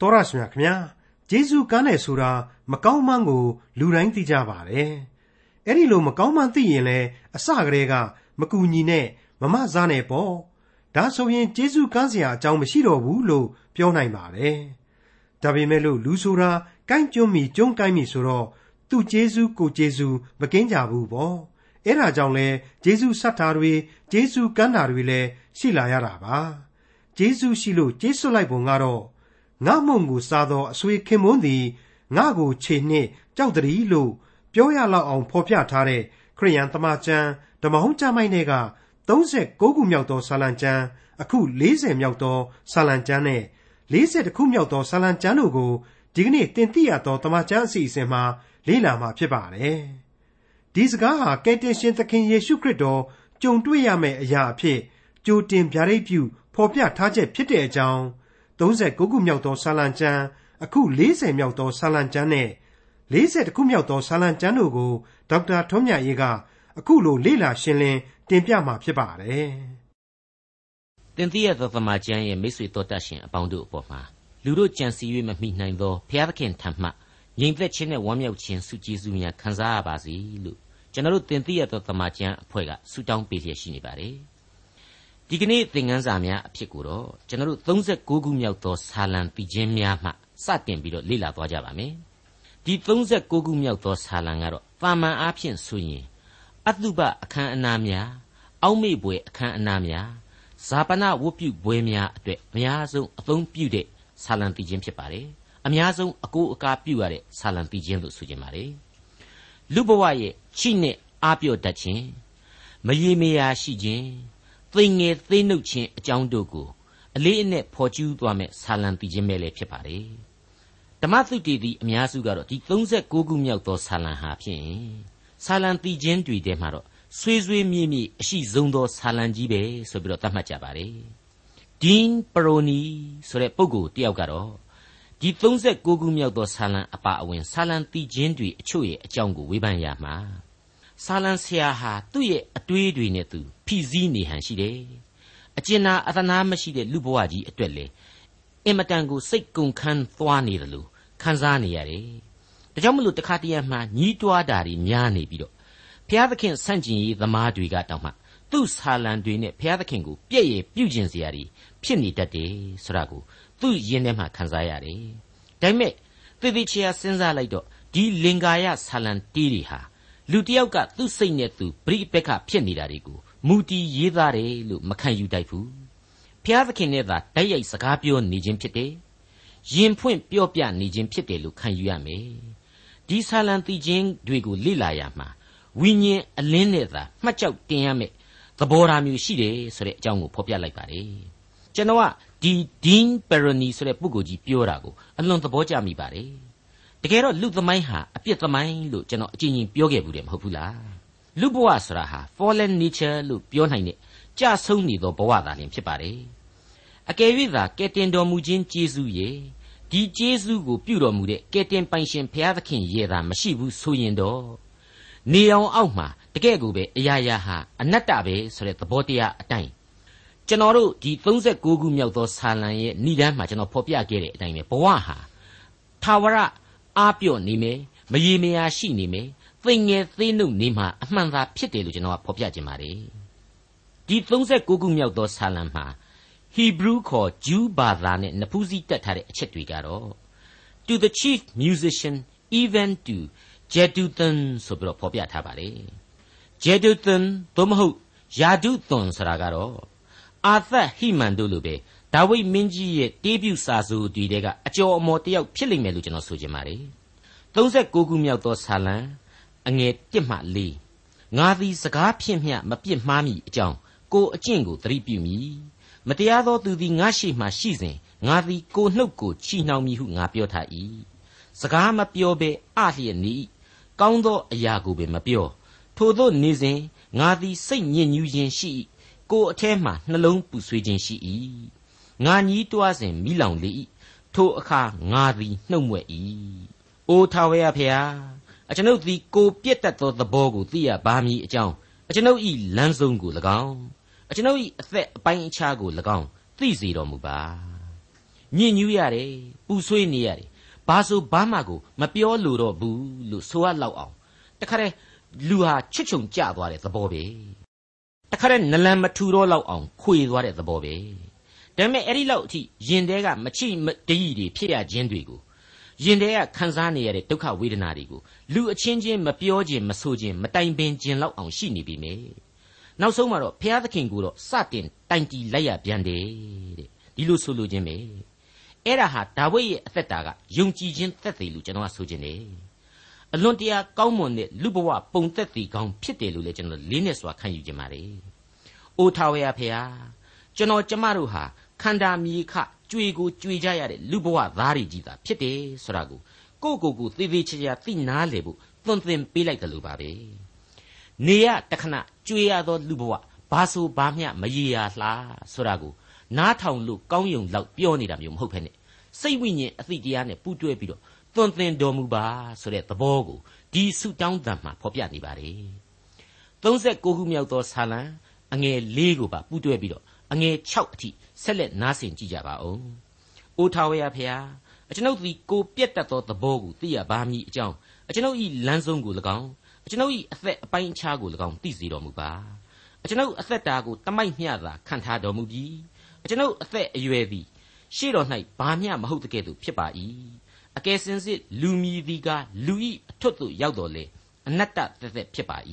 တော်ရရှိမြခင်ဗျာဂျေဇုကမ်းတယ်ဆိုတာမကောင်းမှန်းကိုလူတိုင်းသိကြပါတယ်အဲ့ဒီလိုမကောင်းမှန်းသိရင်လည်းအစကတည်းကမကူညီနဲ့မမစားနဲ့ပေါ့ဒါဆိုရင်ဂျေဇုကမ်းစရာအကြောင်းမရှိတော့ဘူးလို့ပြောနိုင်ပါတယ်ဒါပေမဲ့လို့လူဆိုတာကိုင်းကျွန်းမီကျွန်းကိုင်းမီဆိုတော့သူ့ဂျေဇုကိုဂျေဇုမကင်းကြဘူးပေါ့အဲ့ဒါကြောင့်လဲဂျေဇုဆတ်တာတွေဂျေဇုကမ်းတာတွေလည်းရှိလာရတာပါဂျေဇုရှိလို့ကျေးစွတ်လိုက်ပုံကတော့ ငါမုံကိုစားသောအဆွေခင်မွန်းသည်ငါကိုခြေနှင့်ကြောက်တည်းလို့ပြောရလောက်အောင်ဖော်ပြထားတဲ့ခရိယန်တမန်ကျမ်းဓမ္မဟောင်းကျမ်းမိုက်တွေက39ခုမြောက်သောဆာလံကျမ်းအခု40မြောက်သောဆာလံကျမ်းနဲ့40ခုမြောက်သောဆာလံကျမ်းတို့ကိုဒီကနေ့တင်ပြရသောတမန်ကျမ်းအစီအစဉ်မှာလေ့လာမှာဖြစ်ပါတယ်ဒီစကားဟာကယ်တင်ရှင်သခင်ယေရှုခရစ်တော်ကြုံတွေ့ရမယ့်အရာအဖြစ်ကြိုတင်ဗျာဒိတ်ပြုဖော်ပြထားချက်ဖြစ်တဲ့အကြောင်း 39ခုမြောက်သောဆာလံကျမ်းအခု40မြောက်သောဆာလံကျမ်းနဲ့40ခုမြောက်သောဆာလံကျမ်းတို့ကိုဒေါက်တာထွန်းမြတ်ရေးကအခုလိုလေ့လာရှင်းလင်းတင်ပြมาဖြစ်ပါတယ်။တင်သိရသောသမကျမ်းရဲ့မိတ်ဆွေတော်တတ်ရှင်အပေါင်းတို့အပေါ်မှာလူတို့ကြံစည်၍မမိနိုင်သောဘုရားသခင်ထံမှငြိမ်သက်ခြင်းနဲ့ဝမ်းမြောက်ခြင်းစုကြည်စုများခံစားရပါစေလို့ကျွန်တော်တို့တင်သိရသောသမကျမ်းအဖွဲ့ကဆုတောင်းပေးလျက်ရှိနေပါတယ်။ ဒီကနေ့သင်ခန်းစာများအဖြစ်ကိုတော့ကျွန်တော်တို့36ခုမြောက်သောဆာလံပီခြင်းများမှစတင်ပြီးတော့လေ့လာသွားကြပါမယ်ဒီ36ခုမြောက်သောဆာလံကတော့တာမန်အားဖြင့်ဆိုရင်အတုပအခန်းအနားများအောက်မေ့ပွဲအခန်းအနားများဇာပနဝတ်ပြုပွဲများအတွက်အများဆုံးအသုံးပြုတဲ့ဆာလံပီခြင်းဖြစ်ပါတယ်အများဆုံးအကိုအကာပြုရတဲ့ဆာလံပီခြင်းလို့ဆိုကြပါတယ်လူဘဝရဲ့ချိနဲ့အားပြော့တတ်ခြင်းမရေမရာရှိခြင်း သိငယ်သိနှုတ်ခြင်းအကြောင်းတို့ကိုအလေးအနက်ဖော်ကျူးသွားမဲ့ဆာလံတည်ခြင်းပဲလည်းဖြစ်ပါတယ်ဓမ္မသုတေသီအများစုကတော့ဒီ36ခုမြောက်သောဆာလံဟာဖြင့်ဆာလံတည်ခြင်းတွေထဲမှာတော့ဆွေးဆွေးမြေ့မြေ့အရှိဆုံးသောဆာလံကြီးပဲဆိုပြီးတော့သတ်မှတ်ကြပါတယ်ဒင်းပရိုနီဆိုတဲ့ပုဂ္ဂိုလ်တယောက်ကတော့ဒီ36ခုမြောက်သောဆာလံအပါအဝင်ဆာလံတည်ခြင်းတွေအချို့ရဲ့အကြောင်းကိုဝေဖန်ရမှာ ဆာလံဆရာဟာသူ့ရဲ့အတွေးတွေနဲ့သူဖိစီးနေဟန်ရှိတယ်အကျဉ်းနာအသနာမရှိတဲ့လူဘဝကြီးအတွက်လေအင်မတန်ကိုစိတ်ကုန်ခန်းသွားနေတယ်လို့ခံစားနေရတယ်ဒါကြောင့်မလို့တခါတရံမှညီးတွားတာတွေများနေပြီးတော့ဘုရားသခင်ဆန့်ကျင်ရေးသမားတွေကတောင်မှသူ့ဆာလံတွေနဲ့ဘုရားသခင်ကိုပြည့်ရပြုကျင်စရာတွေဖြစ်နေတတ်တယ်ဆိုတာကိုသူ့ယင်းထဲမှာခံစားရတယ်ဒါပေမဲ့သေသေးချာစဉ်းစားလိုက်တော့ဒီလင်္ကာယဆာလံတီးတွေဟာ လူတယောက်ကသူ့စိတ်နဲ့သူပြိပက္ခဖြစ်နေတာတွေကိုမူတီရေးသားတယ်လို့မခံယူတတ်ဘူးဖျားသခင်နဲ့သာတိုက်ရိုက်စကားပြောနေခြင်းဖြစ်တယ်ရင်ဖွင့်ပြောပြနေခြင်းဖြစ်တယ်လို့ခံယူရမယ်ဒီဆာလံတီချင်းတွေကိုလေ့လာရမှာဝိညာဉ်အလင်းနဲ့သာမှတ်ကြောက်တင်ရမယ်သဘောထားမျိုးရှိတယ်ဆိုတဲ့အကြောင်းကိုဖော်ပြလိုက်ပါတယ်ကျွန်တော်ကဒီဒင်းပရနီဆိုတဲ့ပုဂ္ဂိုလ်ကြီးပြောတာကိုအလွန်သဘောကျမိပါတယ် တကယ်တော့လူသမိုင်းဟာအပြစ်သမိုင်းလို့ကျွန်တော်အကြင်ကြီးပြောခဲ့ဘူးတယ်မဟုတ်ဘူးလားလူဘဝဆိုတာဟာ fallen nature လို့ပြောနိုင်တဲ့ကြဆုံးနေသောဘဝသာလျှင်ဖြစ်ပါတယ်အကယ်၍သာကယ်တင်တော်မူခြင်းကျေးဇူးရဲ့ဒီကျေးဇူးကိုပြုတော်မူတဲ့ကယ်တင်ပိုင်ရှင်ဘုရားသခင်ရဲ့သာမရှိဘူးဆိုရင်တော့နေအောင်အောက်မှာတကယ့်ကိုပဲအရာရာဟာအနတ္တပဲဆိုတဲ့သဘောတရားအတိုင်းကျွန်တော်တို့ဒီ36ခုမြောက်သောဆာလံရဲ့ဏိဒန်းမှာကျွန်တော်ဖော်ပြခဲ့တဲ့အတိုင်းပဲဘဝဟာသာဝရ အားပြော့နေမယ်မရေမရာရှိနေမယ်သိငယ်သေးနှုတ်နေမှအမှန်သာဖြစ်တယ်လို့ကျွန်တော်ကဖော်ပြခြင်းပါတယ်ဒီ36ခုမြောက်သောဆာလံမှာဟီဘရူးခေါ်ဂျူးဘာသာနဲ့နဖူးစည်းတက်ထားတဲ့အချက်တွေကတော့ to the chief musician even to Jeduthun ဆိုပြီးတော့ဖော်ပြထားပါတယ် Jeduthun သို့မဟုတ်ယာဒုသွန်ဆိုတာကတော့အာသဟိမန်တို့လိုပဲ ဒါဝိဒ်မင်းကြီးရဲ့တေးပြုစာဆိုတွေတဲကအကျော်အမော်တယောက်ဖြစ်လိမ့်မယ်လို့ကျွန်တော်ဆိုချင်ပါတယ်36ခုမြောက်သောဆာလံအငယ်1မှ4ငါသည်စကားဖြင့်မျှမပြစ်မှားမိအကြောင်းကိုအကျင့်ကိုသတိပြုမိမတရားသောသူသည်ငါရှိမှရှိစဉ်ငါသည်ကိုနှုတ်ကိုချီနှောင်မိဟုငါပြောထား၏စကားမပြောဘဲအလျက်နီးကောင်းသောအရာကိုပင်မပြောထိုသောနေစဉ်ငါသည်စိတ်ညစ်ညူးခြင်းရှိ၏ကိုအထဲမှနှလုံးပူဆွေးခြင်းရှိ၏ ငါညီးတွားစဉ်မိလောင်လေ၏ထိုအခါငါသည်နှုတ်မွက်၏အိုထာဝရဖျားအကျွန်ုပ်သည်ကိုပြည့်တတ်သောသဘောကိုသိရပါမည်အကြောင်းအကျွန်ုပ်၏လမ်းဆုံးကို၎င်းအကျွန်ုပ်၏အသက်အပိုင်းအခြားကို၎င်းသိစေတော်မူပါညင်ညူးရတယ်ပူဆွေးနေရတယ်ဘာဆိုဘာမှကိုမပြောလို့တော့ဘူးလို့ဆိုရလောက်အောင်တခါတည်းလူဟာချွတ်ချုံကြသွားတဲ့သဘောပဲတခါတည်းနလန်မထူတော့လောက်အောင်ခွေသွားတဲ့သဘောပဲ ဒါပေမဲ့အဲ့ဒီလောက်အထိရင်တဲကမချိမတည်တွေဖြစ်ရခြင်းတွေကိုရင်ထဲကခံစားနေရတဲ့ဒုက္ခဝေဒနာတွေကိုလူအချင်းချင်းမပြောခြင်းမဆိုခြင်းမတိုင်ပင်ခြင်းလောက်အောင်ရှိနေပြီမေနောက်ဆုံးမှာတော့ဘုရားသခင်ကိုတော့စတင်တိုင်တီလိုက်ရပြန်တယ်တဲ့ဒီလိုဆိုလိုခြင်းပဲအဲ့ဒါဟာဒါဝိဒ်ရဲ့အသက်တာကယုံကြည်ခြင်းသက်သေလို့ကျွန်တော်ကဆိုခြင်းတယ်အလွန်တရာကောင်းမွန်တဲ့လူဘဝပုံသက်သေကောင်းဖြစ်တယ်လို့လည်းကျွန်တော်လေးနဲ့စွာခံယူခြင်းပါတယ်အိုထာဝရဖေဟာကျွန်တော်ကျမတို့ဟာ ခန္ဓာမြေခကြွေကိုကြွေကြရတဲ့လူဘဝသားတွေကြီးသာဖြစ်တယ်ဆိုတာကိုကိုကိုကိုသေသေးချာချာသိနာလေဖို့သွန်သင်ပေးလိုက်တယ်လို့ပါပဲနေရတခဏကြွေရသောလူဘဝဘာဆိုဘာမျှမရေရာလားဆိုတာကိုနားထောင်လို့ကောင်းယုံလောက်ပြောနေတာမျိုးမဟုတ်ဖ ೇನೆ စိတ်ဝိညာဉ်အသိတရားနဲ့ပူးတွဲပြီးတော့သွန်သင်တော်မူပါဆိုတဲ့သဘောကိုဒီဆုတောင်းတံမှာဖော်ပြနေပါတယ်39ခုမြောက်သောဆာလံအငယ်၄ကိုပါပူးတွဲပြီးတော့အငယ်6အထိ ဆက်လက်နားဆင်ကြည့်ကြပါဦး။အိုထာဝရဖျားအကျွန်ုပ်သည်ကိုပြက်တတ်သောသဘောကိုသိရပါမည်အကြောင်းအကျွန်ုပ်၏လမ်းဆုံးကို၎င်းအကျွန်ုပ်၏အသက်အပိုင်းအခြားကို၎င်းသိစေတော်မူပါ။အကျွန်ုပ်အသက်တာကိုတမိုက်မျှသာခံထားတော်မူပြီးအကျွန်ုပ်အသက်အရွယ်သည်ရှေ့တော်၌ဘာမျှမဟုတ်တဲ့ကဲ့သို့ဖြစ်ပါ၏။အကယ်စင်စစ်လူမီသည်ကလူ၏အထွတ်သို့ရောက်တော်လေအနတ္တသက်သက်ဖြစ်ပါ၏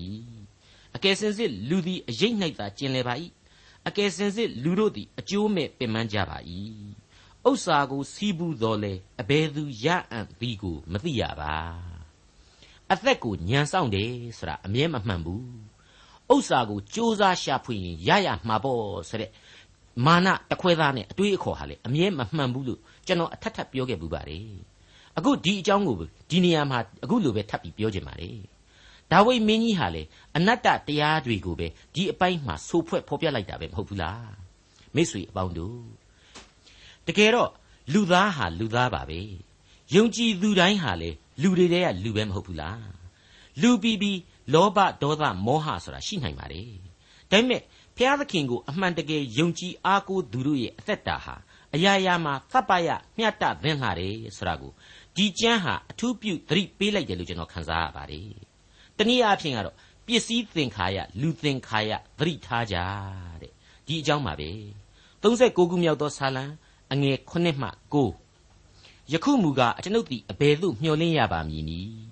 ။အကယ်စင်စစ်လူသည်အရေး၌သာကျင်လည်ပါ၏ အကယ်စင်စစ်လူတို့သည်အကျိုးမဲ့ပင်ပန်းကြပါ၏ဥစ္စာကိုစီးပူးတော်လဲအဘယ်သူရအံ့သည်ကိုမသိရပါအသက်ကိုညံဆောင်တယ်ဆိုတာအမြဲမမှန်ဘူးဥစ္စာကိုစ조사ရှာဖွေရင်ရရမှာပေါ့ဆိုတဲ့မာနတခွဲသားနဲ့အတွေးအခေါ်ဟာလေအမြဲမမှန်ဘူးလို့ကျွန်တော်အထက်ထပ်ပြောခဲ့ပူပါတယ်အခုဒီအကြောင်းကိုဒီနေရာမှာအခုလိုပဲထပ်ပြီးပြောချင်ပါတယ် ဒါဝိမင်းကြီးဟာလေအနတ္တတရားတွေကိုပဲဒီအပိုင်းမှာဆိုဖွဲ့ဖော်ပြလိုက်တာပဲမဟုတ်ဘူးလားမိတ်ဆွေအပေါင်းတို့တကယ်တော့လူသားဟာလူသားပါပဲယုံကြည်သူတိုင်းဟာလေလူတွေတည်းကလူပဲမဟုတ်ဘူးလားလူပြီးပြီးလောဘဒေါသမောဟဆိုတာရှိနိုင်ပါတယ်ဒါပေမဲ့ဘုရားသခင်ကိုအမှန်တကယ်ယုံကြည်အားကိုးသူတို့ရဲ့အသက်တာဟာအရာရာမှာသတ်ပရမျှတသင်လာတယ်ဆိုတာကိုဒီကျမ်းဟာအထူးပြုသတိပေးလိုက်တယ်လို့ကျွန်တော်ခန်းစားရပါတယ် တနည်းအားဖြင့်ကတော့ပစ္စည်းသင်္ခါရလူသင်္ခါရသတိထားကြတဲ့ဒီအကြောင်းပါပဲ39ခုမြောက်သောဆာလံအငယ်9မှ9ယခုမူကားအကျွန်ုပ်သည်အဘယ်သို့မျှော်လင့်ရပါမည်နည်း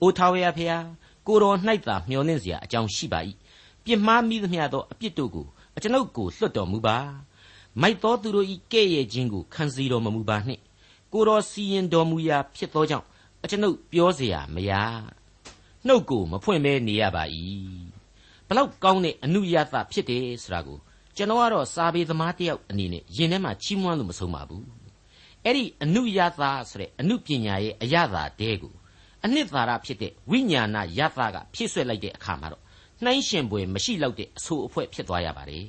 အိုထာဝရဖျားကိုတော်၌သာမျှော်လင့်เสียအကြောင်းရှိပါ၏ပြစ်မှားမိသမျှသောအပြစ်တို့ကိုအကျွန်ုပ်ကိုလွတ်တော်မူပါမိုက်သောသူတို့၏ကဲ့ရဲ့ခြင်းကိုခံစီတော်မမူပါနှင့်ကိုတော်စီရင်တော်မူရာဖြစ်သောကြောင့်အကျွန်ုပ်ပြောเสียမရ နှုတ်ကိုမဖွင့်မဲနေရပါ၏ဘလောက်ကောင်းတဲ့အနုယသဖြစ်တယ်ဆိုတာကိုကျွန်တော်ကတော့စာပေသမားတယောက်အနေနဲ့ယင်ထဲမှာချီးမွမ်းလို့မဆုံးပါဘူးအဲ့ဒီအနုယသဆိုတဲ့အနုပညာရဲ့အယသာတဲကိုအနှစ်သာရဖြစ်တဲ့ဝိညာဏယသကဖြည့်ဆွက်လိုက်တဲ့အခါမှာတော့နှိုင်းရှင်ပွဲမရှိတော့တဲ့အဆိုအဖွဲဖြစ်သွားရပါတယ်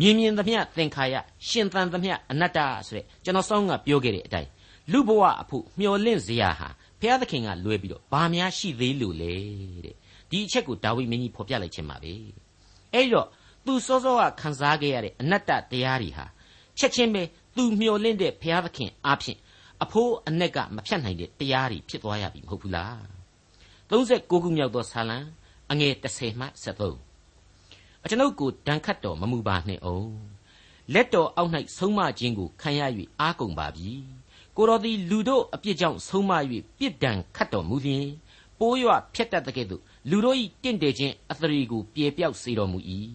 မြင်မြင်သမျှသင်္ခါရရှင်သန်သမျှအနတ္တဆိုတဲ့ကျွန်တော်စောင်းကပြောခဲ့တဲ့အတိုင်းလူဘဝအဖို့မျော်လင့်စရာဟာ ဘုရားသခင်ကလွဲပြီးတော့ဘာများရှိသေးလို့လဲတဲ့ဒီအချက်ကိုဒါဝိမင်းကြီးဖော်ပြလိုက်ခြင်းပါပဲအဲ့တော့သူစောစောကခံစားခဲ့ရတဲ့အနတ္တတရားတွေဟာချက်ချင်းပဲသူမျှော်လင့်တဲ့ဘုရားသခင်အားဖြင့်အဖိုးအ내ကမဖြတ်နိုင်တဲ့တရားတွေဖြစ်သွားရပြီမဟုတ်ဘူးလား39ခုမြောက်သောဆာလံအငယ်30မှ73အကျွန်ုပ်ကိုဒဏ်ခတ်တော်မမူပါနှင့်အောင်လက်တော်အောက်၌ဆုံးမခြင်းကိုခံရ၍အားကုန်ပါပြီ ကိုတော်သည်လူတို့အပြစ်ကြောင့်ဆုံးမ၍ပြစ်ဒဏ်ခတ်တော်မူလျင်ပိုးရွဖျက်တတ်တဲ့ကဲ့သို့လူတို့၏တင့်တယ်ခြင်းအသရေကိုပြေပြောက်စေတော်မူ၏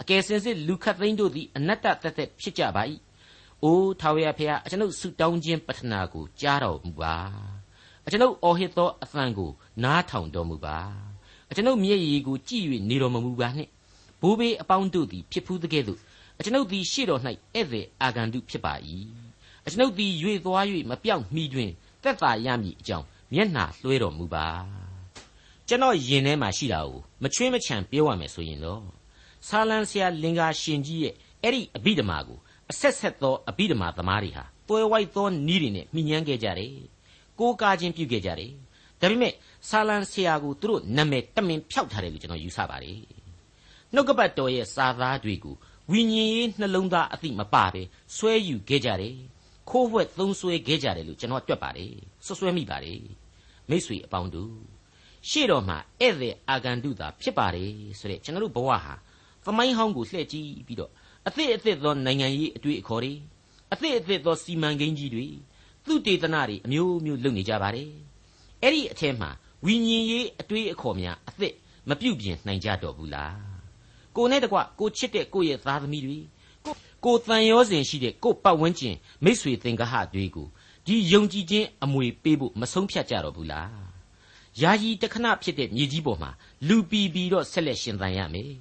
အကယ်စင်စစ်လူခတ်သိန်းတို့သည်အနတ္တသက်သက်ဖြစ်ကြပါ၏အိုးထာဝရဘုရားအကျွန်ုပ်ဆုတောင်းခြင်းပတနာကိုကြားတော်မူပါအကျွန်ုပ်အော်ဟစ်သောအသံကိုနားထောင်တော်မူပါအကျွန်ုပ်မျက်ရည်ကိုကြည့်၍နေတော်မမူပါနှင့်ဘိုးဘေးအပေါင်းတို့သည်ဖြစ်ဖူးတဲ့ကဲ့သို့အကျွန်ုပ်သည်ရှေ့တော်၌ဧည့်သည်အာဂန္တုဖြစ်ပါ၏ အကျွန်ုပ်သည်ရွေသွား၍မပြောင်းမှီတွင်တက်သာရမည်အကြောင်းမျက်နှာလွှဲတော်မူပါကျွန်တော်ယင်ထဲမှာရှိတာကိုမချွင်းမချံပြောရမယ်ဆိုရင်တော့ဆာလန်ဆရာလင်္ကာရှင်ကြီးရဲ့အဲ့ဒီအဘိဓမ္မာကိုအဆက်ဆက်သောအဘိဓမ္မာသမားတွေဟာတွဲဝိုက်သောနီးတွေနဲ့မှီညမ်းခဲ့ကြတယ်ကိုးကားခြင်းပြုခဲ့ကြတယ်ဒါပေမဲ့ဆာလန်ဆရာကိုသူတို့နာမည်တမင်ဖျောက်ထားတယ်လို့ကျွန်တော်ယူဆပါတယ်နှုတ်ကပတ်တော်ရဲ့စာသားတွေကိုဝိညာဉ်ရေးနှလုံးသားအသိမပါပဲဆွဲယူခဲ့ကြတယ် ခိုးဝှက်သုံးဆွဲခဲ့ကြတယ်လို့ကျွန်တော်တွက်ပါတယ်ဆွဆွဲမိပါတယ်မိษွေအပေါင်းတို့ရှေ့တော်မှာဧည့်သည်အာဂန္တုသာဖြစ်ပါတယ်ဆိုတဲ့ကျွန်တော်တို့ဘဝဟာသမိုင်းဟောင်းကိုလှည့်ကြည့်ပြီးတော့အသစ်အသစ်သောနိုင်ငံရေးအတွေ့အခေါ်တွေအသစ်အသစ်သောစီမံကိန်းကြီးတွေသူတေသနာတွေအမျိုးမျိုးလုပ်နေကြပါတယ်အဲ့ဒီအထက်မှာဝိညာဉ်ရေးအတွေ့အခေါ်များအသစ်မပြုတ်ပြင်နိုင်ကြတော့ဘူးလားကိုနဲ့တကွကိုချစ်တဲ့ကိုရဲ့သားသမီးတွေ ကိုကိုတန်ရောစဉ်ရှိတဲ့ကိုပတ်ဝန်းကျင်မိတ်ဆွေသင်္ကဟတွေကိုဒီယုံကြည်ခြင်းအမွေပေးဖို့မဆုံးဖြတ်ကြတော့ဘူးလားယာယီတခဏဖြစ်တဲ့မြေကြီးပေါ်မှာလူပီပီတော့ဆက်လက်ရှင်သန်ရမယ်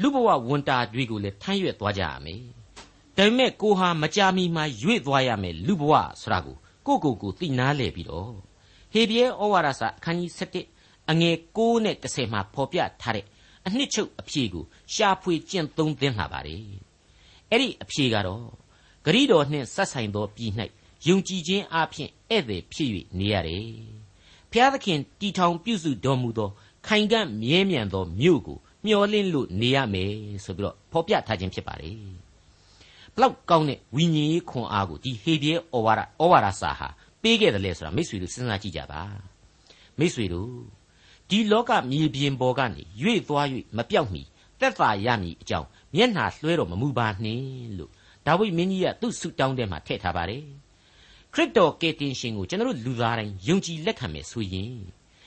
လူဘဝဝန်တာတွေကိုလည်းထမ်းရွက်သွားကြရမယ်ဒါပေမဲ့ကိုဟာမကြာမီမှာရွေ့သွားရမယ်လူဘဝဆိုတာကိုကိုကိုကိုသိနာလေပြီးတော့ဟေဘရဲဩဝါဒစာအခန်းကြီး7အငယ်6နဲ့10မှာဖော်ပြထားတဲ့အနှစ်ချုပ်အဖြေကိုရှားဖွေကျင့်သုံးသင်လာပါတယ် အဲ့ဒီအဖြေကတော့ဂရိတော်နှင့်ဆက်ဆိုင်သောပြည်၌ယုံကြည်ခြင်းအပြင်ဧည့်သည်ဖြစ်၍နေရတယ်ဖျားသခင်တီထောင်ပြုစုတော်မူသော ခိုင်ကန့်မြဲမြံသောမြို့ကိုမျှော်လင့်လို့နေရမယ်ဆိုပြီးတော့ဖော်ပြထားခြင်းဖြစ်ပါတယ်ဘလောက်ကောင်းတဲ့ဝိညာဉ်ရေးခွန်အားကိုဒီဟေဘရဲဩဝါဒဩဝါဒစာဟာပေးခဲ့တယ်လေဆိုတာမိတ်ဆွေတို့စဉ်းစားကြည့်ကြပါမိတ်ဆွေတို့ဒီလောကမြေပြင်ပေါ်ကနေရွေ့သွား၍မပြောက်မီသက်သာရမည်အကြောင်း မျက်နှာလွှဲတော်မမူပါနှင့်လို့ဒါဝိမင်းကြီးကသူ့ဆုတောင်းထဲမှာထည့်ထားပါတယ်ခရစ်တော်ကယ်တင်ရှင်ကိုကျွန်တော်တို့လူသားတိုင်းယုံကြည်လက်ခံမယ်ဆိုရင်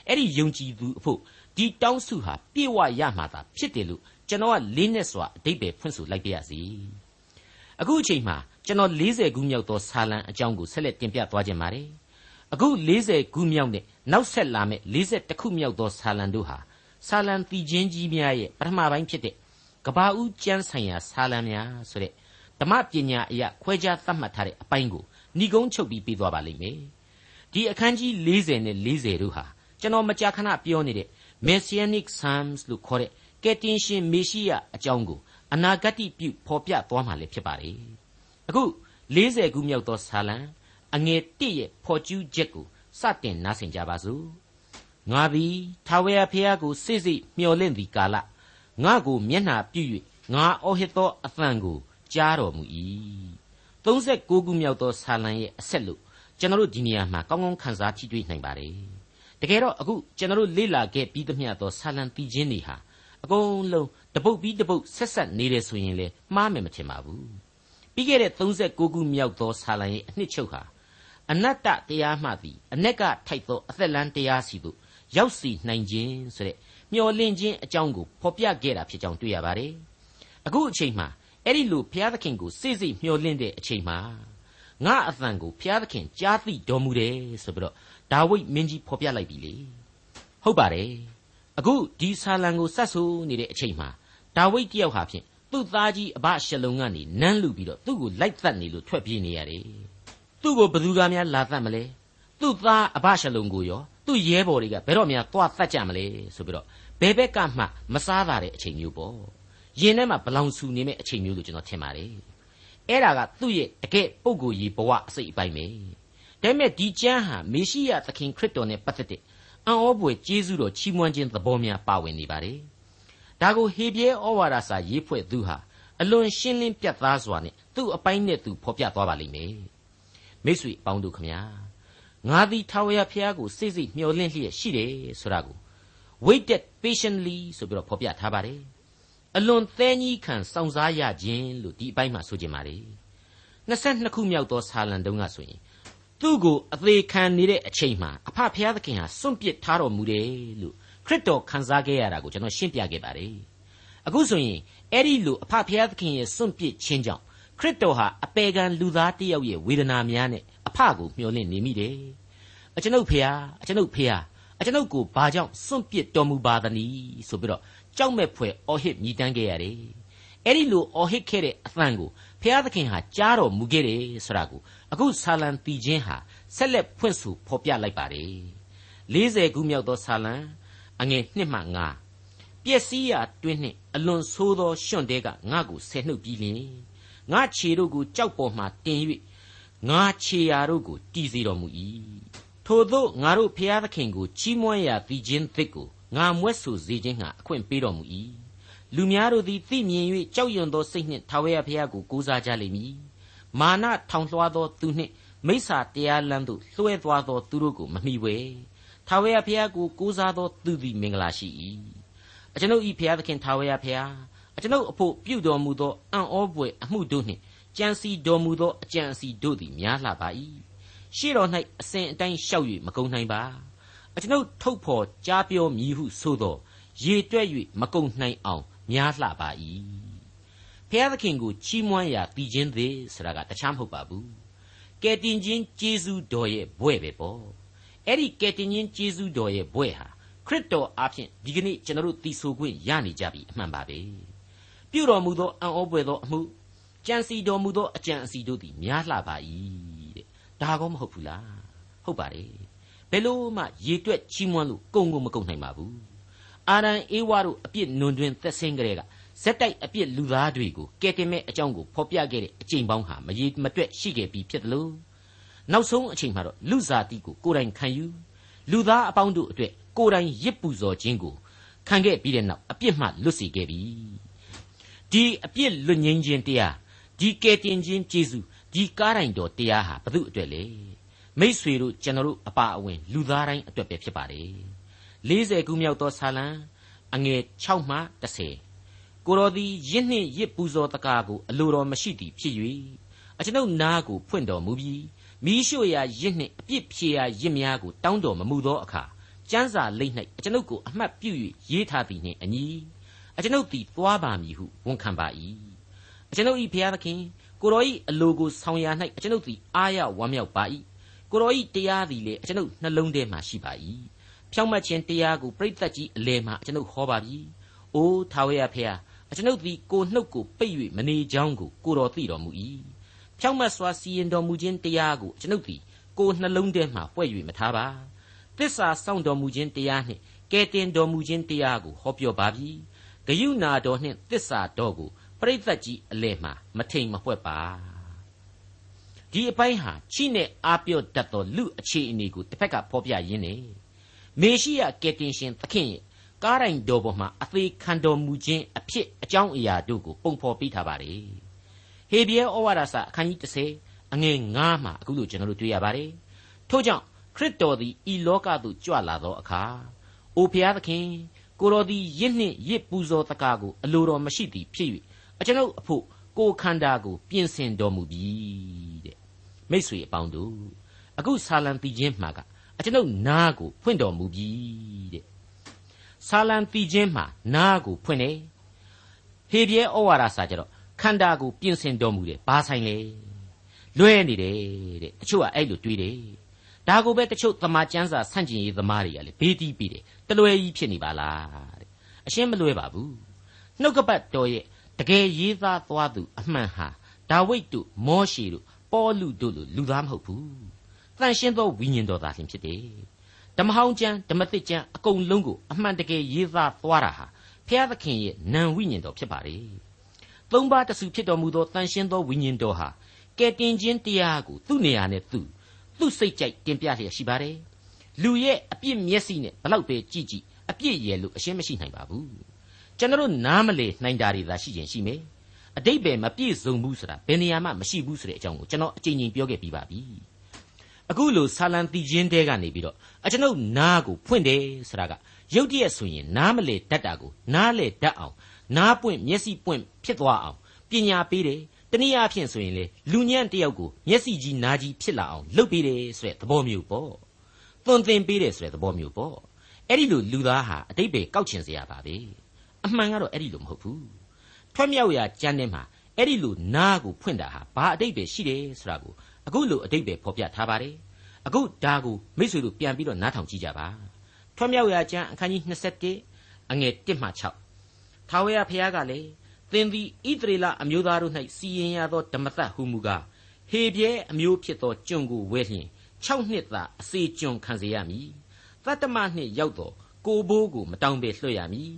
အဲ့ဒီယုံကြည်သူအဖို့ဒီတောင်းစုဟာပြည့်ဝရမှာသာဖြစ်တယ်လို့ကျွန်တော်ကလေးနဲ့စွာအတိတ်ပဲဖွင့်ဆိုလိုက်ပါရစေအခုအချိန်မှာကျွန်တော်40ခုမြောက်သောဆာလံအကြောင်းကိုဆက်လက်တင်ပြသွားခြင်းပါတယ်အခု40ခုမြောက်နဲ့နောက်ဆက်လာမယ့်40ခုမြောက်သောဆာလံတို့ဟာဆာလံတီချင်းကြီးများရဲ့ပထမပိုင်းဖြစ်တဲ့ ကဘာဦးကျမ်းဆိုင်ရာဆာလံများဆိုတဲ့ဓမ္မပညာအရာခွဲခြားသတ်မှတ်ထားတဲ့အပိုင်းကိုဏိကုံးချုပ်ပြီးပြီးသွားပါလိမ့်မယ်ဒီအခန်းကြီး40နဲ့40တို့ဟာကျွန်တော်မကြာခဏပြောနေတဲ့ Messianic Psalms လို့ခေါ်တဲ့ကယ်တင်ရှင်မေရှိယအကြောင်းကိုအနာဂတ်ပြုဖော်ပြသွားမှာလည်းဖြစ်ပါတယ်အခု40ခုမြောက်သောဆာလံအငယ်1ရဲ့ဖော်ကျူးချက်ကိုစတင်နားဆင်ကြပါစို့ငါသည်ထာဝရဘုရားကိုစိတ်စိတ်မျှော်လင့်သည်ကာလ ငါကိုမျက်နှာပြု၍ငါအော်ဟစ်သောအသံကိုကြားတော်မူ၏39ခုမြောက်သောဆာလံရဲ့အဆက်လို့ကျွန်တော်တို့ဒီနေရာမှာကောင်းကောင်းခန်းစားကြည့်တွေ့နိုင်ပါတယ်တကယ်တော့အခုကျွန်တော်တို့လေ့လာခဲ့ပြီးသမျှသောဆာလံတီချင်းတွေဟာအကုန်လုံးတပုတ်ပြီးတပုတ်ဆက်ဆက်နေတယ်ဆိုရင်လေမှားမယ်မထင်ပါဘူးပြီးခဲ့တဲ့39ခုမြောက်သောဆာလံရဲ့အနှစ်ချုပ်ဟာအနတ္တတရားမှသည်အ ਨੇ ကထိုက်သောအသက်လန်းတရားစီသို့ရောက်စီနိုင်ခြင်းဆိုတဲ့ မျော်လင့်ခြင်းအကြောင်းကိုဖော်ပြခဲ့တာဖြစ်ကြောင်းတွေ့ရပါတယ်အခုအချိန်မှာအဲ့ဒီလိုဘုရားသခင်ကိုစိတ်စိတ်မျှော်လင့်တဲ့အချိန်မှာငါအသံကိုဘုရားသခင်ကြားသိတော်မူတယ်ဆိုပြီးတော့ဒါဝိဒ်မင်းကြီးဖော်ပြလိုက်ပြီလေဟုတ်ပါတယ်အခုဒီဆာလံကိုစတ်ဆိုးနေတဲ့အချိန်မှာဒါဝိဒ်တယောက်ဟာဖြင့်သူ့သားကြီးအဘရှလုံကနေနန်းလူပြီးတော့သူ့ကိုလိုက်သတ်နေလို့ထွက်ပြေးနေရတယ်သူ့ကိုဘယ်သူကများလာသတ်မလဲသူ့သားအဘရှလုံကိုရော သူ့ရဲဘော်တွေကဘယ်တော့မှသွားသတ်ကြမလဲဆိုပြီးတော့ဘယ်ဘက်ကမှမစားတာတဲ့အချိန်မျိုးပေါ့ရင်ထဲမှာဘလောင်ဆူနေမဲ့အချိန်မျိုးလို့ကျွန်တော်ထင်ပါတယ်အဲ့ဒါကသူ့ရဲ့တကယ်ပုံကိုယ်ကြီးဘဝအစိတ်အပိုင်းပဲဒါပေမဲ့ဒီကျမ်းဟာမေရှိယသခင်ခရစ်တော်နဲ့ပတ်သက်တဲ့အံ့ဩဖွယ်ကျေးဇူးတော်ချီးမွမ်းခြင်းသဘောများပါဝင်နေပါတယ်ဒါကိုဟေပြဲဩဝါဒစာရေးဖွဲ့သူဟာအလွန်ရှင်းလင်းပြတ်သားစွာနဲ့သူ့အပိုင်းနဲ့သူဖော်ပြသွားပါလိမ့်မယ်မိတ်ဆွေအပေါင်းတို့ခမညာ ငါသည်ထာဝရဘုရားကိုစိတ်စိတ်မျှော်လင့်လျက်ရှိတယ်ဆိုတာကို waited patiently ဆိုပြီးတော့ဖော်ပြထားပါတယ်အလွန်သဲကြီးခံစောင့်စားရခြင်းလို့ဒီအပိုင်းမှာဆိုကြပါလေ22ခုမြောက်သောဆာလံတုံးကဆိုရင်သူ့ကိုအသေးခံနေတဲ့အချိန်မှာအဖဖျားသခင်ဟာစွန့်ပစ်ထားတော်မူတယ်လို့ခရစ်တော်ခံစားခဲ့ရတာကိုကျွန်တော်ရှင်းပြခဲ့ပါတယ်အခုဆိုရင်အဲ့ဒီလိုအဖဖျားသခင်ရဲ့စွန့်ပစ်ခြင်းကြောင့် ခရစ်တော်ဟာအပေကံလူသားတစ်ယောက်ရဲ့ဝေဒနာများနဲ့အဖကိုမျှော်လင့်နေမိတယ်အကျွန်ုပ်ဖျားအကျွန်ုပ်ဖျားအကျွန်ုပ်ကိုဘာကြောင့်စွန့်ပစ်တော်မူပါသနည်းဆိုပြီးတော့ကြောက်မဲ့ဖွယ်အော်ဟစ်မြည်တမ်းခဲ့ရတယ်။အဲ့ဒီလိုအော်ဟစ်ခဲ့တဲ့အသံကိုဖျားသခင်ဟာကြားတော်မူခဲ့တယ်ဆိုတာကိုအခုဆာလံတီချင်းဟာဆက်လက်ဖွင့်ဆိုဖော်ပြလိုက်ပါတယ်။40ခုမြောက်သောဆာလံအငယ်1မှ9ပျက်စီးရာတွင်းနှင့်အလွန်ဆိုးသောရွှွန့်တဲကငါ့ကိုဆယ်နှုတ်ပြီးလျင် ငါခြေတို့ကိုကြောက်ပေါ်မှတင်၍ငါခြေရာတို့ကိုတီးစေတော်မူ၏ထို့သောငါတို့ဖျားသခင်ကိုချီးမွမ်းရာပြီးခြင်းသစ်ကိုငါမွဲ့ဆိုစေခြင်းဟာအခွင့်ပေးတော်မူ၏လူများတို့သည်သိမြင်၍ကြောက်ရွံ့သောစိတ်နှင့်ထာဝရဘုရားကိုကိုးစားကြလိမ့်မည်မမာနထောင်လွှားသောသူနှင့်မိစ္ဆာတရားလမ်းသို့လွှဲသွားသောသူတို့ကိုမမိဝဲထာဝရဘုရားကိုကိုးစားသောသူသည်မင်္ဂလာရှိ၏အကျွန်ုပ်ဤဘုရားသခင်ထာဝရဘုရား အကျွန်ုပ်အဖို့ပြုတော်မူသောအံ့ဩဖွယ်အမှုတို့နှင့်ကြံစီတော်မူသောအကြံအစီတို့သည်များလှပါ၏ရှေ့တော်၌အစဉ်အတိုင်းလျှောက်၍မကုန်နိုင်ပါအကျွန်ုပ်ထုတ်ဖော်ကြားပြောမည်ဟုဆိုသောရေတွက်၍မကုန်နိုင်အောင်များလှပါ၏ဖျားသခင်ကိုချီးမွမ်းရာတည်ခြင်းသည်ဆိုတာကတခြားမဟုတ်ပါဘူးကယ်တင်ခြင်းကျေးဇူးတော်ရဲ့ဘွဲ့ပဲပေါ့အဲ့ဒီကယ်တင်ခြင်းကျေးဇူးတော်ရဲ့ဘွဲ့ဟာခရစ်တော်အားဖြင့်ဒီကနေ့ကျွန်တော်တို့သိဆိုခွင့်ရနေကြပြီအမှန်ပါပဲ ပြုတော်မူသောအံ့ဩပွေသောအမှုကြံစီတော်မူသောအကြံအစီတို့သည်များလှပါ၏တဲ့ဒါကောမဟုတ်ဘူးလားဟုတ်ပါတယ်ဘယ်လို့မှရေတွက်ချီးမွမ်းလို့ကုံကိုမကုံနိုင်ပါဘူးအာရန်အေဝါတို့အပြစ်နွန်တွင်သက်ဆင်းကြတဲ့ကဇက်တိုက်အပြစ်လူသားတွေကိုကဲတင်မဲ့အကြောင်းကိုဖော်ပြခဲ့တဲ့အချိန်ပေါင်းဟာမရေမတွက်ရှိခဲ့ပြီးဖြစ်တယ်လို့နောက်ဆုံးအချိန်မှာတော့လူစားတိကိုကိုယ်တိုင်ခံယူလူသားအပေါင်းတို့အတွက်ကိုယ်တိုင်ရစ်ပူဇော်ခြင်းကိုခံခဲ့ပြီးတဲ့နောက်အပြစ်မှလွတ်စေခဲ့ပြီ ဒီအပြစ်လွတ်ငင်းခြင်းတရားဒီကယ်တင်ခြင်းကျေးဇူးဒီကားတိုင်တော်တရားဟာဘု து အတွက်လေမိษွေတို့ကျွန်တော်တို့အပါအဝင် လူသားတိုင်းအတွက်ပဲဖြစ်ပါတယ်40ခုမြောက်သောဆာလံအငယ်6မှ10ကိုတော်သည်ယစ်နှင့်ရစ်ပူဇော်တကားကိုအလိုတော်မရှိသည်ဖြစ်၍အကျွန်ုပ်နားကိုဖွင့်တော်မူပြီးမိရှို့ရာရစ်နှင့်အပြစ်ဖြေရာရစ်များကိုတောင်းတော်မမူသောအခါကျမ်းစာလိမ့်၌အကျွန်ုပ်ကိုအမှတ်ပြု၍ရေးထားသည်နှင့်အညီ အကျွန်ုပ်သည်သွားပါမည်ဟုဝန်ခံပါ၏အကျွန်ုပ်၏ဘုရားသခင်ကိုတော်၏အလိုကိုဆောင်ရာ၌အကျွန်ုပ်သည်အားရဝမ်းမြောက်ပါ၏ကိုတော်၏တရားသည်လည်းအကျွန်ုပ်နှလုံးထဲမှာရှိပါ၏ဖြောင့်မတ်ခြင်းတရားကိုပြိတ္တကြီးအလယ်မှာကျွန်ုပ်ဟောပါပြီ။အိုးထာဝရဖျားအကျွန်ုပ်သည်ကိုနှုတ်ကိုပိတ်၍မနေကြောင်းကိုကိုတော်သိတော်မူ၏။ဖြောင့်မတ်စွာစီရင်တော်မူခြင်းတရားကိုကျွန်ုပ်သည်ကိုနှလုံးထဲမှာပွက်၍မထားပါ။သစ္စာစောင့်တော်မူခြင်းတရားနှင့်ကဲတင်တော်မူခြင်းတရားကိုဟောပြောပါပြီ။ ဂယုဏတော်နှင့်သစ္စာတော်ကိုပြိတ္တကြီးအလယ်မှာမထိန်မပွက်ပါ။ဒီအပိုင်းဟာချိနဲ့အားပြောတတ်သောလူအခြေအနေကိုတစ်ဖက်ကဖော်ပြရင်းနေ။မေရှိယကယ်တင်ရှင်သခင်ရဲ့ကားတိုင်တော်ပေါ်မှာအသေးခံတော်မူခြင်းအဖြစ်အကြောင်းအရာတို့ကိုပုံဖော်ပေးထားပါတယ်။ဟေဘရဲဩဝါဒစာအခန်းကြီး30အငယ်9မှာအခုလိုကျွန်တော်တို့တွေ့ရပါတယ်။ထို့ကြောင့်ခရစ်တော်သည်ဤလောကသို့ကြွလာသောအခါအိုဖျားသခင် ကိုတော်သည်ရစ်နှင့်ရစ်ပူဇော်တကားကိုအလိုတော်မရှိသည်ဖြစ်၍အကျွန်ုပ်အဖို့ကိုခန္ဓာကိုပြင်ဆင်တော်မူပြီတဲ့မိษွေအပေါင်းတို့အခုဆာလံတီချင်းမှာကအကျွန်ုပ်နားကိုဖွင့်တော်မူပြီတဲ့ဆာလံတီချင်းမှာနားကိုဖွင့်တယ်ဟေပြဲဩဝါဒစာကြတော့ခန္ဓာကိုပြင်ဆင်တော်မူတယ်ဘာဆိုင်လဲလွဲနေတယ်တဲ့တချို့ကအဲ့လိုတွေးတယ် ဒါကိုပဲတချို့သမာကျမ်းစာဆန့်ကျင်ရေးသမားတွေကလေဘေးတီးပြီးတယ်တလွယ်ကြီးဖြစ်နေပါလားတဲ့အရှင်းမလွဲပါဘူးနှုတ်ကပတ်တော်ရဲ့တကယ်ရေးသားသွားသူအမှန်ဟာဒါဝိဒ်တို့မောရှေတို့ပေါလုတို့လိုလူသားမဟုတ်ဘူးတန်ရှင်းသောဝိညာဉ်တော်သာလျှင်ဖြစ်တယ်ဓမ္မဟောင်းကျမ်းဓမ္မသစ်ကျမ်းအကုန်လုံးကိုအမှန်တကယ်ရေးသားသွားတာဟာဖျားသခင်ရဲ့နံဝိညာဉ်တော်ဖြစ်ပါတယ်သုံးပါးတဆူဖြစ်တော်မူသောတန်ရှင်းသောဝိညာဉ်တော်ဟာကဲတင်ခြင်းတရားကိုသူ့နေရာနဲ့သူ သူ့စိတ်ကြိုက်တင်ပြလျက်ရှိပါတယ်လူရဲ့အပြစ်မျက်စိနဲ့ဘလောက်ပဲကြည့်ကြည့်အပြစ်ရဲ့လို့အရှင်းမရှိနိုင်ပါဘူးကျွန်တော်နားမလေနိုင်တာတွေသာရှိခြင်းရှိမယ်အတိတ်ပဲမပြည့်စုံဘူးဆိုတာဘယ်နေရာမှမရှိဘူးဆိုတဲ့အကြောင်းကိုကျွန်တော်အကြိမ်ကြိမ်ပြောခဲ့ပြီးပါပြီအခုလိုဆာလံတီချင်းတဲကနေပြီးတော့အကျွန်ုပ်နားကိုဖွင့်တယ်ဆိုတာကရုတ်တရက်ဆိုရင်နားမလေတတ်တာကိုနားလေတတ်အောင်နားပွင့်မျက်စိပွင့်ဖြစ်သွားအောင်ပညာပေးတယ် တနည်းအားဖြင့်ဆိုရင်လေလူညံ့တယောက်ကိုမျက်စိကြီးနားကြီးဖြစ်လာအောင်လုပ်ပေးတယ်ဆိုတဲ့သဘောမျိုးပေါ့သွန်သင်ပေးတယ်ဆိုတဲ့သဘောမျိုးပေါ့အဲ့ဒီလိုလူသားဟာအတိတ်ပဲကောက်ချင်စရာပါပဲအမှန်ကတော့အဲ့ဒီလိုမဟုတ်ဘူးထွက်မြောက်ရာကြမ်းထဲမှာအဲ့ဒီလိုနားကိုဖွင့်တာဟာဘာအတိတ်ပဲရှိတယ်ဆိုတာကိုအခုလိုအတိတ်ပဲဖော်ပြထားပါတယ်အခုဒါကိုမိတ်ဆွေတို့ပြန်ပြီးတော့နားထောင်ကြည့်ကြပါထွတ်မြောက်ရာကျမ်းအခန်းကြီး21အငယ်1မှ6ထာဝရဘုရားကလည်း သင်သည်ဣသရေလအမျိုးသားတို့၌စီရင်ရသောဓမ္မသတ်ဟုမူကားဟေပြဲအမျိုးဖြစ်သောကျွန်ကိုဝဲလျင်6နှစ်သာအစေကျွန်ခံစေရမည်တတ္တမနှစ်ရောက်သောကိုဘိုးကိုမတောင်းပေလွှတ်ရမည်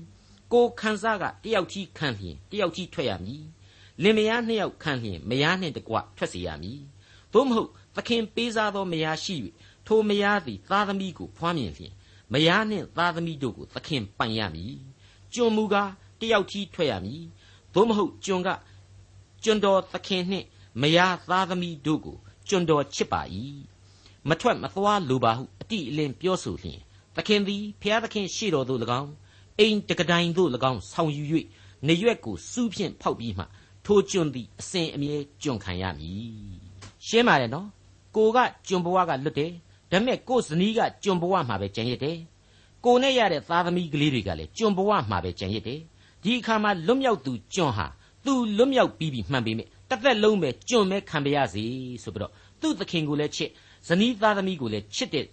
ကိုခံစားကတယောက်ကြီးခံလျင်တယောက်ကြီးထွက်ရမည်လင်မယားနှစ်ယောက်ခံလျင်မယားနှင့်တကွထွက်စေရမည်သို့မဟုတ်သခင်ပေးစားသောမယားရှိ၍ထိုမယားသည်သားသမီးကိုဖွားမြင်လျင်မယားနှင့်သားသမီးတို့ကိုသခင်ပိုင်ရမည်ကျွန်မူကားတယောက်ကြီးထွက်ရမည် သို့မဟုတ်ကျွန်ကကျွန်တော်သခင်နှင့်မယားသားသမီးတို့ကိုကျွန်တော်ချစ်ပါ၏မထွက်မသွားလိုပါဟုအတိအလင်းပြောဆိုလျင်သခင်သည်ဖျားသခင်ရှေ့တော်သို့၎င်းအိမ်တကတိုင်သို့၎င်းဆောင်ယူ၍နေရွက်ကိုစူးဖြင့်ဖောက်ပြီးမှထိုကျွန်သည်အစဉ်အမြဲကျွန်ခံရမည်ရှင်းပါတယ်နော်ကိုကကျွန်ဘဝကလွတ်တယ်ဒါပေမဲ့ကိုဇနီးကကျွန်ဘဝမှာပဲကြံရစ်တယ်ကိုနဲ့ရတဲ့သားသမီးကလေးတွေကလည်းကျွန်ဘဝမှာပဲကြံရစ်တယ် ဒီအခါမှာလွတ်မြောက်သူကျွန်ဟာသူလွတ်မြောက်ပြီးပြီမှန်ပေမဲ့တစ်သက်လုံးပဲကျွန်ပဲခံပါရစေဆိုပြီးတော့သူ့သခင်ကိုလည်းချစ်ဇနီးသားသမီးကိုလည်းချစ်တဲ့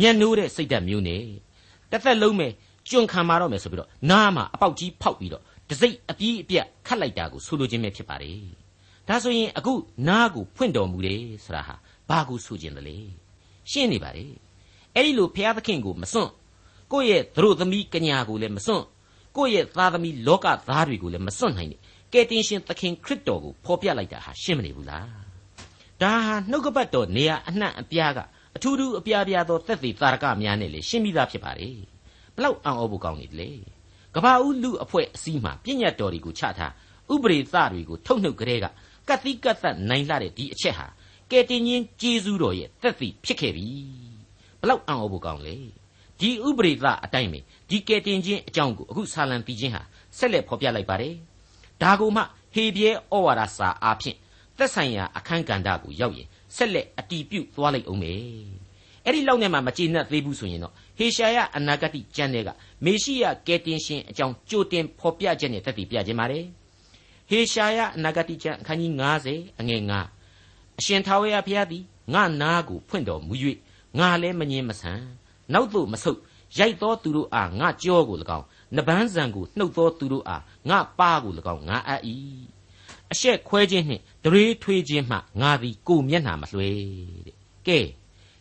မျက်နှိုးတဲ့စိတ်ဓာတ်မျိုးနဲ့တစ်သက်လုံးပဲကျွန်ခံมาတော့မယ်ဆိုပြီးတော့နားမှာအပေါက်ကြီးဖောက်ပြီးတော့တစိမ့်အပြည့်အပြတ်ခတ်လိုက်တာကိုဆိုလိုခြင်းပဲဖြစ်ပါတယ်ဒါဆိုရင်အခုနားကိုဖွင့်တော်မူတယ်ဆိုတာဟာဘာကိုဆိုခြင်းတလဲရှင်းနေပါလေအဲ့ဒီလိုဘုရားသခင်ကိုမစွန့်ကိုယ့်ရဲ့သတို့သမီးကညာကိုလည်းမစွန့် ကိုယ့်ရဲ့သားသမီးလောကသားတွေကိုလည်းမစွန့်နိုင်နဲ့ကယ်တင်ရှင်သခင်ခရစ်တော်ကိုဖော်ပြလိုက်တာဟာရှင်းမနေဘူးလားဒါဟာနှုတ်ကပတ်တော်နေရာအနှံ့အပြားကအထူးထူးအပြားပြားသောသက်သေသာရကများနဲ့လေရှင်းပြီးသားဖြစ်ပါလေဘလောက်အံ့ဩဖို့ကောင်းနေတယ်လေကဘာဦးလူအဖွဲ့အစည်းမှာပြည့်ညတ်တော်တွေကိုချထားဥပရိသတွေကိုထုတ်နှုတ်ကြတဲ့ကကတိကတ်သက်နိုင်လာတဲ့ဒီအချက်ဟာကယ်တင်ရှင်ဂျေဇုတော်ရဲ့သက်သေဖြစ်ခဲ့ပြီဘလောက်အံ့ဩဖို့ကောင်းလေ ဒီဥပရိသအတိုင်းပဲဒီကယ်တင်ခြင်းအကြောင်းကိုအခုဆာလံပြီးခြင်းဟာဆက်လက်ဖော်ပြလိုက်ပါတယ်ဒါကိုမှဟေပြဲဩဝါဒစာအားဖြင့်သက်ဆိုင်ရာအခန်းကဏ္ဍကိုရောက်ရင်ဆက်လက်အတီးပြုတ်သွားလိုက်အောင်မယ်အဲ့ဒီလောက်နဲ့မှမကျေနပ်သေးဘူးဆိုရင်တော့ဟေရှာယအနာဂတိကျမ်းတွေကမေရှိယကယ်တင်ရှင်အကြောင်းကြိုတင်ဖော်ပြချက်နဲ့သက်တည်ပြခြင်းပါတယ်ဟေရှာယအနာဂတိကျမ်းအခန်းကြီး90အငယ်9အရှင်ထာဝရဘုရားသည်ငါနာကိုဖွင့်တော်မူ၍ငါလည်းမငင်းမဆန် နောက်သို့မဆုတ်ရိုက်သောသူတို့အားငါကြောကို၎င်းနဗန်းဇံကိုနှုတ်သောသူတို့အားငါပါကို၎င်းငါအပ်၏အရှက်ခွဲခြင်းနှင့်ဒရေထွေးခြင်းမှငါသည်ကိုမျက်နှာမလွှဲတဲ့ကဲ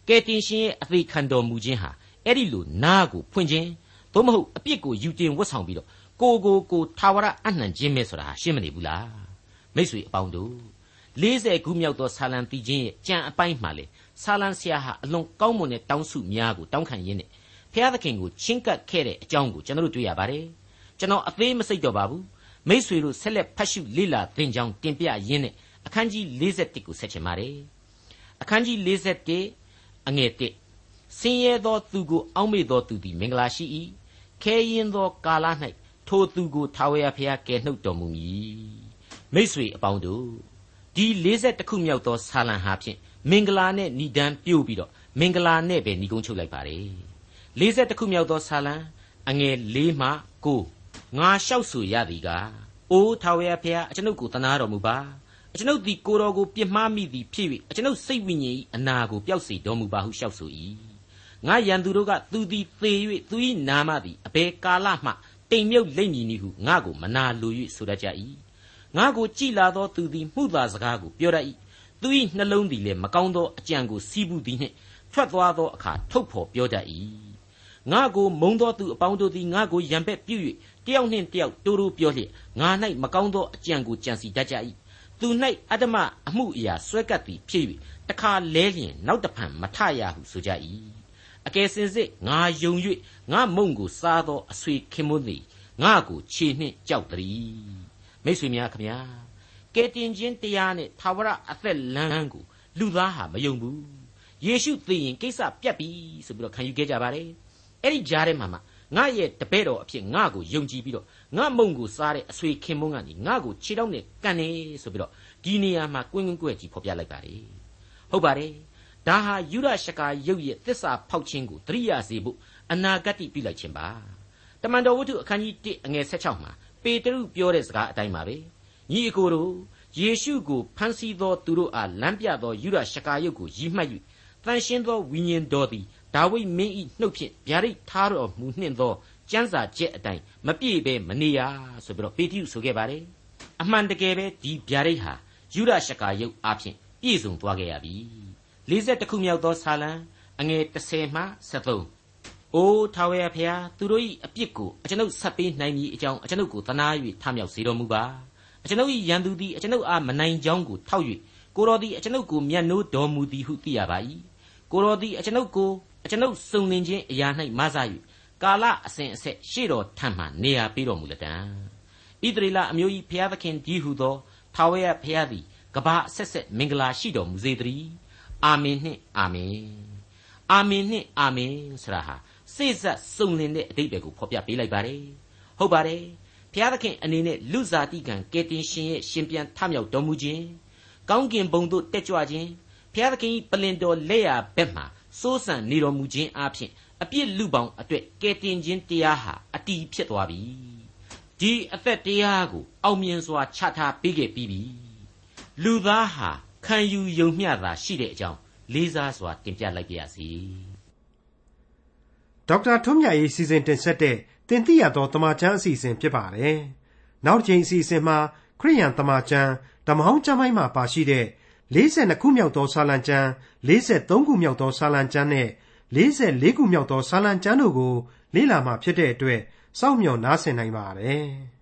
ကဲတင်ရှင်ရဲ့အသေးခံတော်မူခြင်းဟာအဲ့ဒီလိုနားကိုဖွင့်ခြင်းသို့မဟုတ်အပြစ်ကိုယူတင်ဝတ်ဆောင်ပြီးတော့ကိုကိုကိုထာဝရအနှံခြင်းပဲဆိုတာရှင်းမနေဘူးလားမိတ်ဆွေအပေါင်းတို့40ခုမြောက်သောဆာလံတီချင်းရဲ့ကြံအပိုင်းမှာလေ ဆာလံဆရာဟာအလွန်ကောင်းမွန်တဲ့တောင်းစုများကိုတောင်းခံရင်းနဲ့ဖျားသခင်ကိုချင်းကပ်ခဲ့တဲ့အကြောင်းကိုကျွန်တော်တို့တွေ့ရပါတယ်ကျွန်တော်အသေးမစိတ်တော့ပါဘူးမိษွေတို့ဆက်လက်ဖတ်ရှုလေ့လာသင်ကြောင်းတင်ပြရင်းနဲ့အခန်းကြီး41ကိုဆက်ချင်ပါတယ်အခန်းကြီး41အငယ်1ဆင်းရဲသောသူကိုအောက်မေ့သောသူသည်မင်္ဂလာရှိ၏ခဲရင်သောကာလ၌ထိုသူကိုထာဝရဘုရားကယ်နှုတ်တော်မူမည်မိษွေအပေါင်းတို့ဒီ40ခုမြောက်သောဆာလံဟာဖြင့် မင်္ဂလာနဲ့ဏိဒံပြို့ပြီးတော့မင်္ဂလာနဲ့ပဲဏိကုံးချုပ်လိုက်ပါတယ်40ခုမြောက်သောဆာလံအငယ်၄မှ9ငါလျှောက်ဆိုရသည်ကားအိုထာဝရဘုရားအကျွန်ုပ်ကိုတနာတော်မူပါအကျွန်ုပ်သည်ကိုတော်ကိုပြစ်မှားမိသည်ဖြစ်၍အကျွန်ုပ်စိတ်ဝိညာဉ်၏အနာကိုပျောက်စေတော်မူပါဟုလျှောက်ဆို၏ငါရန်သူတို့ကသူသည်သေ၍သူ၏နာမသည်အဘယ်ကာလမှတိမ်မြုပ်လိမ့်မည်နည်းဟုငါကိုမနာလို၍ဆိုတတ်ကြ၏ငါကိုကြည်လာသောသူသည်မှုသာစကားကိုပြောတတ်၏ သူ၏နှလုံးသည်လည်းမကောင်းသောအကြံကိုစီးပူးသည်နှင့်ထွက်သွားသောအခါထုတ်ဖော်ပြောတတ်၏ငါကိုမုံသောသူအပေါင်းတို့သည်ငါကိုရံပက်ပြု၍တယောက်နှင့်တယောက်တိုးတိုးပြောလျက်ငါ၌မကောင်းသောအကြံကိုကြံစီတတ်ကြ၏သူ၌အတ္တမအမှုအရာဆွဲကပ်သည်ဖြစ်၍တခါလဲလျင်နောက်တဖန်မထရဟုဆိုကြ၏အကယ်စင်စစ်ငါယုံ၍ငါမုံကိုစားသောအဆွေခင်မွန်းသည်ငါကိုခြေနှင့်ကြောက်သည်မိတ်ဆွေများခမညာ ကဲတင်ခြင်းတရားနဲ့သာဝရအသက်လမ်းကိုလူသားဟာမယုံဘူးယေရှုသိရင်ကိစ္စပြတ်ပြီဆိုပြီးတော့ခံယူခဲ့ကြပါတယ်အဲ့ဒီကြားထဲမှာမှငါရဲ့တပည့်တော်အဖြစ်ငါ့ကိုယုံကြည်ပြီးတော့ငါမုံကိုစားတဲ့အဆွေခင်မုန်းကနေငါ့ကိုခြေထောက်နဲ့ကန်နေဆိုပြီးတော့ဒီနေရာမှာကွင်းကွင်းကွဲ့ကြီးဖော်ပြလိုက်ပါတယ်ဟုတ်ပါတယ်ဒါဟာယူရရှကာရုပ်ရဲ့သစ္စာဖောက်ခြင်းကိုတရိယာစေဖို့အနာဂတ်ပြုလိုက်ခြင်းပါတမန်တော်ဝတ္ထုအခန်းကြီး1အငယ်16မှာပေတရုပြောတဲ့စကားအတိုင်းပါပဲ ညီအကိုတို့ယေရှုကိုဖန်ဆီးသောသူတို့အားလမ်းပြသောယူရရှကာရုပ်ကိုရည်မှတ်၍တန်ရှင်းသောဝိညာဉ်တော်သည်ဒါဝိမင်းဤနှုတ်ဖြင့်ဗျာဒိတ်ထားတော်မူနှင့်သောကျမ်းစာချက်အတိုင်းမပြည့်ပဲမနေရဆိုပြီးတော့ပေတရုဆိုခဲ့ပါတယ်အမှန်တကယ်ပဲဒီဗျာဒိတ်ဟာယူရရှကာရုပ်အဖြစ်ပြည့်စုံသွားခဲ့ရပြီ40ခုမြောက်သောဆာလံအငယ်30မှ73အိုးထာဝရဘုရားသူတို့၏အပြစ်ကိုအကျွန်ုပ်ဆက်ပေးနိုင်မည်အကြောင်းအကျွန်ုပ်ကိုသနာ၍ထမြောက်စေတော်မူပါ အကျွန်ုပ်၏ရန်သူသည်အကျွန်ုပ်အားမနိုင်ကြောင်းကိုထောက်၍ကိုတော်သည်အကျွန်ုပ်ကိုမျက်နှိုးတော်မူသည်ဟုသိရပါ၏ကိုတော်သည်အကျွန်ုပ်ကိုအကျွန်ုပ်စုံလင်ခြင်းအရာ၌မဆ၍ကာလအစဉ်အဆက်ရှေ့တော်ထံမှနေရာပေးတော်မူလတံဣသရေလအမျိုး၏ဘုရားသခင်ကြီးဟုသောထာဝရဘုရားသည်ကဘာအဆက်ဆက်မင်္ဂလာရှိတော်မူစေတည်းအာမင်နှင့်အာမင်အာမင်နှင့်အာမင်ဆရာဟာစိတ်ဆက်စုံလင်တဲ့အတိတ်ပဲကိုဖော်ပြပေးလိုက်ပါတယ်ဟုတ်ပါတယ် ဘုရားသခင်အနေနဲ့လူစားတိကံကယ်တင်ရှင်ရဲ့ရှင်ပြန်ထမြောက်တော်မူခြင်းကောင်းကင်ဘုံသို့တက်ကြွခြင်းဘုရားသခင်ပလင်တော်လက်ရဘက်မှစိုးစံနေတော်မူခြင်းအပြင်အပြစ်လူပေါင်းအတွက်ကယ်တင်ခြင်းတရားဟာအတီးဖြစ်သွားပြီဒီအသက်တရားကိုအောင်မြင်စွာချထားပေးခဲ့ပြီးပြီလူသားဟာခံယူယုံမျှတာရှိတဲ့အကြောင်းလေးစားစွာတင်ပြလိုက်ပါရစေဒေါက်တာထွန်းမြတ်ရေးစီစဉ်တင်ဆက်တဲ့ တင်ပြရသောတမချန်းအစီအစဉ်ဖြစ်ပါတယ်နောက်တစ်ချိန်အစီအစဉ်မှာခရိယန်တမချန်းဓမ္မဟောင်းကျမ်းပိုင်းမှာပါရှိတဲ့42ခုမြောက်သောစာလံကျမ်း43ခုမြောက်သောစာလံကျမ်းနဲ့44ခုမြောက်သောစာလံကျမ်းတို့ကိုလေ့လာမှဖြစ်တဲ့အတွက်စောင့်မျှော်နားဆင်နိုင်ပါတယ်။